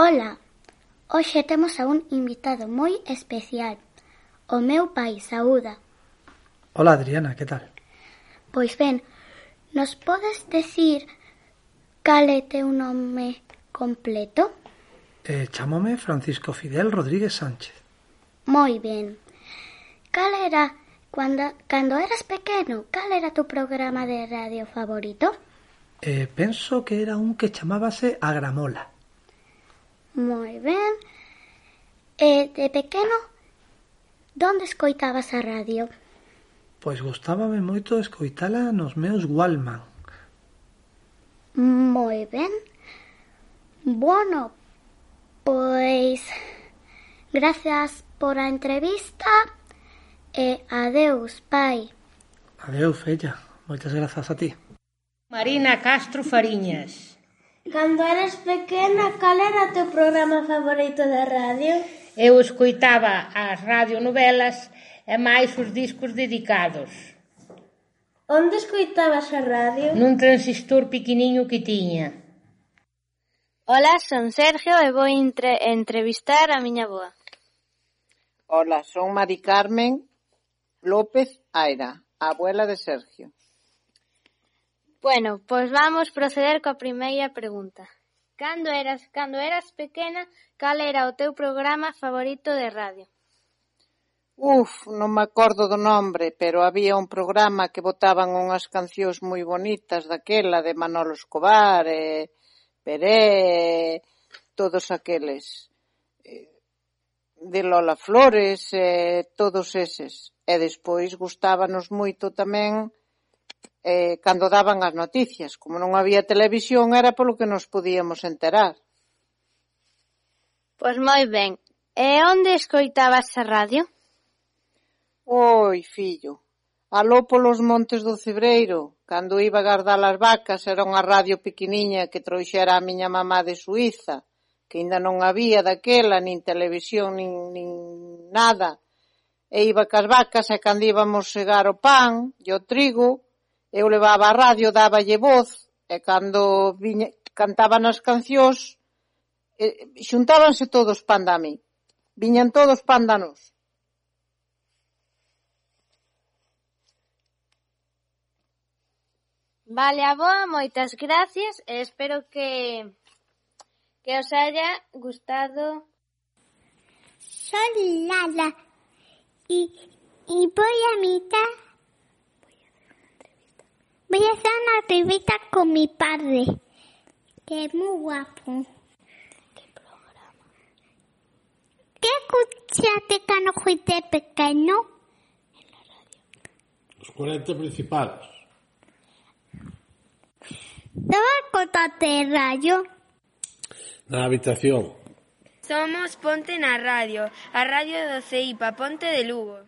Ola, hoxe temos a un invitado moi especial. O meu pai saúda. Ola Adriana, que tal? Pois ben, nos podes decir cal é teu nome completo? Eh, chamome Francisco Fidel Rodríguez Sánchez. Moi ben. Cal era, cando, cando eras pequeno, cal era tu programa de radio favorito? Eh, penso que era un que chamábase Agramola. Moi ben. E de pequeno, donde escoitabas a radio? Pois gustábame moito escoitala nos meus Walkman. Moi ben. Bueno, pois gracias por a entrevista e adeus, pai. Adeus, fella. Moitas grazas a ti. Marina Castro Fariñas. Cando eras pequena, cal era o teu programa favorito de radio? Eu escoitaba as radionovelas e máis os discos dedicados. Onde escoitabas a radio? Nun transistor pequeniño que tiña. Ola, son Sergio e vou entre entrevistar a miña boa. Ola, son Mari Carmen López Aira, abuela de Sergio. Bueno, pois vamos proceder coa primeira pregunta. Cando eras cando eras pequena, cal era o teu programa favorito de radio? Uf, non me acordo do nombre, pero había un programa que botaban unhas cancións moi bonitas daquela de Manolo Escobar e Peré, todos aqueles. Eh, de Lola Flores e todos eses. E despois gustábanos moito tamén eh, cando daban as noticias. Como non había televisión era polo que nos podíamos enterar. Pois moi ben. E onde escoitabas a radio? Oi, fillo. Aló polos montes do Cibreiro, cando iba a guardar as vacas, era unha radio pequeniña que trouxera a miña mamá de Suiza, que ainda non había daquela, nin televisión, nin, nin nada e iba cas vacas e cando íbamos segar o pan e o trigo, eu levaba a radio, dáballe voz, e cando viña, cantaban as cancións, e, xuntábanse todos panda a mí. Viñan todos pandanos. Vale, aboa, moitas gracias e espero que que os haya gustado. Soy Lala y, y voy a mitad Voy a hacer una entrevista con mi padre, que es muy guapo. ¿Qué programa? ¿Qué escuchaste cuando fuiste pequeño? En la radio. Los 40 principales. ¿Dónde el radio? Na habitación. Somos Ponte na Radio, a radio do CEIPA Ponte de Lugo.